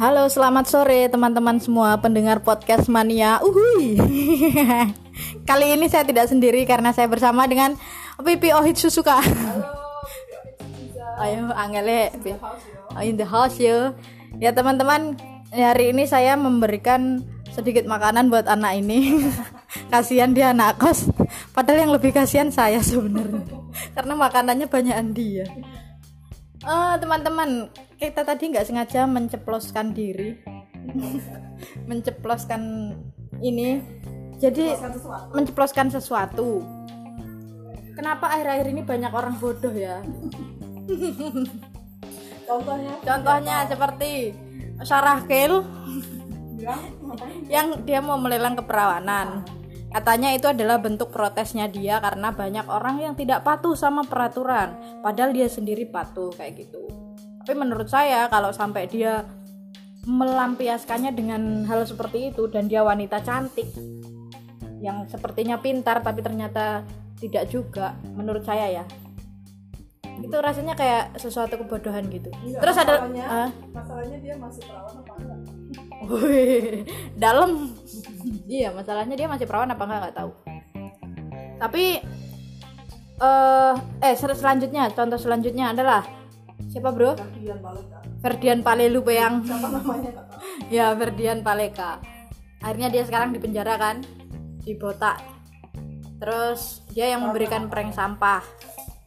Halo, selamat sore teman-teman semua pendengar podcast Mania. Uhui. Kali ini saya tidak sendiri karena saya bersama dengan Pipi Ohit Susuka. Ayo, Angele. In the house yo. Ya teman-teman, hari ini saya memberikan sedikit makanan buat anak ini. kasihan dia anak kos. Padahal yang lebih kasihan saya sebenarnya. Karena makanannya banyakan dia. Eh, teman-teman, kita tadi nggak sengaja menceploskan diri, menceploskan ini, jadi menceploskan sesuatu. Kenapa akhir-akhir ini banyak orang bodoh ya? Contohnya Contohnya seperti Sarah ngapain? yang dia mau melelang keperawanan. Katanya itu adalah bentuk protesnya dia karena banyak orang yang tidak patuh sama peraturan, padahal dia sendiri patuh kayak gitu. Tapi menurut saya kalau sampai dia melampiaskannya dengan hal seperti itu dan dia wanita cantik yang sepertinya pintar tapi ternyata tidak juga menurut saya ya itu rasanya kayak sesuatu kebodohan gitu Enggak, terus ada masalahnya, Ah? masalahnya dia masih perawan apa enggak? Wih, dalam. Iya, masalahnya dia masih perawan apa enggak nggak tahu. Tapi eh eh sel- selanjutnya, contoh selanjutnya adalah siapa, Bro? Balik kan? Ferdian Palelu Peyang. Siapa namanya ya, Ferdian Paleka. Akhirnya dia sekarang di penjara kan? Di botak. Terus dia yang memberikan prank sampah.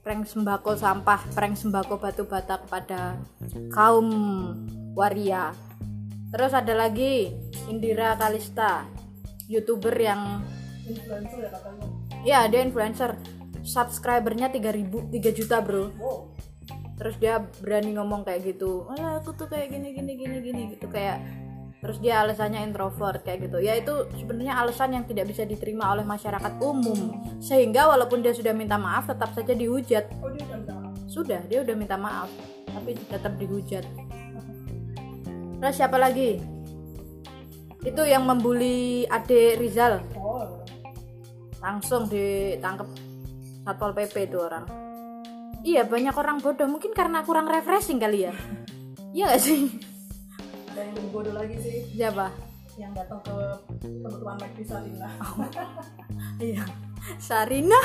Prank sembako sampah, prank sembako batu bata kepada kaum waria. Terus ada lagi Indira Kalista, youtuber yang Influencer ya katanya. ya dia influencer, subscribernya 3000 3 juta bro. Wow. Terus dia berani ngomong kayak gitu, "Ah, aku tuh kayak gini gini gini gini gitu kayak terus dia alasannya introvert kayak gitu ya itu sebenarnya alasan yang tidak bisa diterima oleh masyarakat umum sehingga walaupun dia sudah minta maaf tetap saja dihujat Oh dia udah minta maaf. sudah dia udah minta maaf tapi tetap dihujat terus siapa lagi itu yang membuli Ade Rizal. Oh. langsung ditangkap satpol pp itu orang. Iya banyak orang bodoh. Mungkin karena kurang refreshing kali ya. Iya gak sih? Ada yang bodoh lagi sih. Siapa? Yang datang ke kebetulan Mike Sarina. iya. Sarina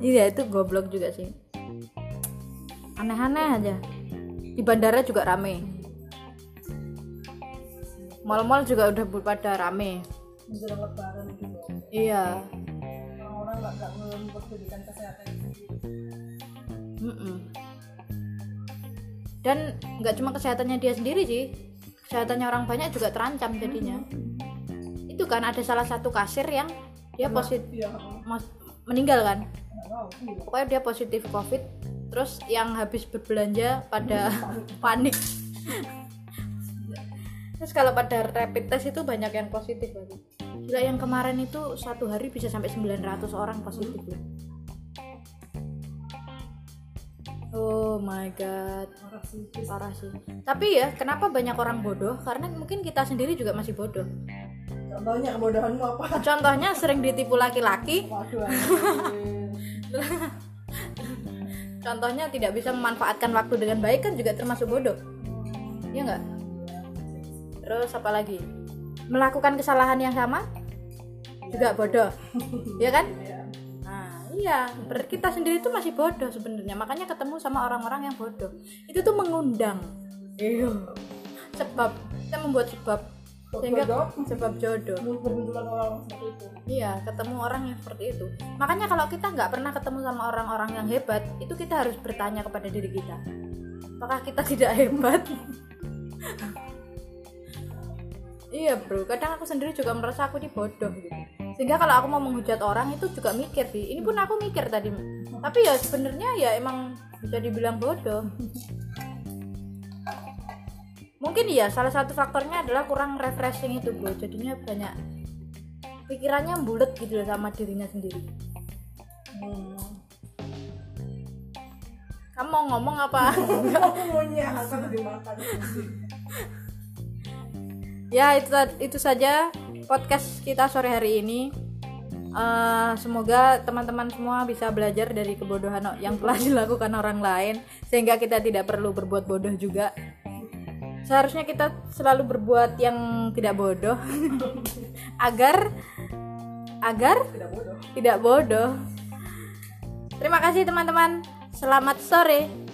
iya itu goblok juga sih. Aneh-aneh aja. Di bandara juga rame mal-mal juga udah pada rame Menjelang lebaran gitu. iya Orang-orang nggak nggak memperhatikan kesehatan sendiri. Mm-mm. dan nggak cuma kesehatannya dia sendiri sih kesehatannya orang banyak juga terancam jadinya itu kan ada salah satu kasir yang dia positif Iya. meninggal kan. Iya. pokoknya dia positif covid terus yang habis berbelanja pada panik terus kalau pada rapid test itu banyak yang positif lagi gila yang kemarin itu satu hari bisa sampai 900 orang positif loh oh my god. Parah sih. parah sih. Tapi ya kenapa banyak orang bodoh? Karena mungkin kita sendiri juga masih bodoh. Contohnya kebodohanmu apa? contohnya sering ditipu laki-laki. Contohnya tidak bisa memanfaatkan waktu dengan baik kan juga termasuk bodoh. Ya enggak terus apa lagi? Melakukan kesalahan yang sama? Juga bodoh. Ya kan? Iya. nah iya. Berarti kita sendiri tuh masih bodoh sebenarnya. Makanya ketemu sama orang-orang yang bodoh. Itu tuh mengundang. Iya. Sebab kita membuat sebab. Sehingga Jodoh. sebab jodoh. Bermunculan orang seperti itu. Iya, ketemu orang yang seperti itu. Makanya kalau kita nggak pernah ketemu sama orang-orang yang hebat, itu kita harus bertanya kepada diri kita, apakah kita tidak hebat? Iya bro, kadang aku sendiri juga merasa aku ini bodoh gitu. Sehingga kalau aku mau menghujat orang itu juga mikir sih. Ini pun aku mikir tadi. Tapi ya sebenarnya ya emang bisa dibilang bodoh. Mungkin iya, salah satu faktornya adalah kurang refreshing itu bro. Jadinya banyak pikirannya bulat gitu loh sama dirinya sendiri. Hmm. Kamu mau ngomong apa? Aku maunya akan dimakan. Ya itu itu saja podcast kita sore hari ini. Eh, semoga teman-teman semua bisa belajar dari kebodohan yang telah dilakukan orang lain sehingga kita tidak perlu berbuat bodoh juga. seharusnya kita selalu berbuat yang tidak bodoh. Agar agar tidak bodoh. tidak bodoh. Terima kasih teman-teman. Selamat sore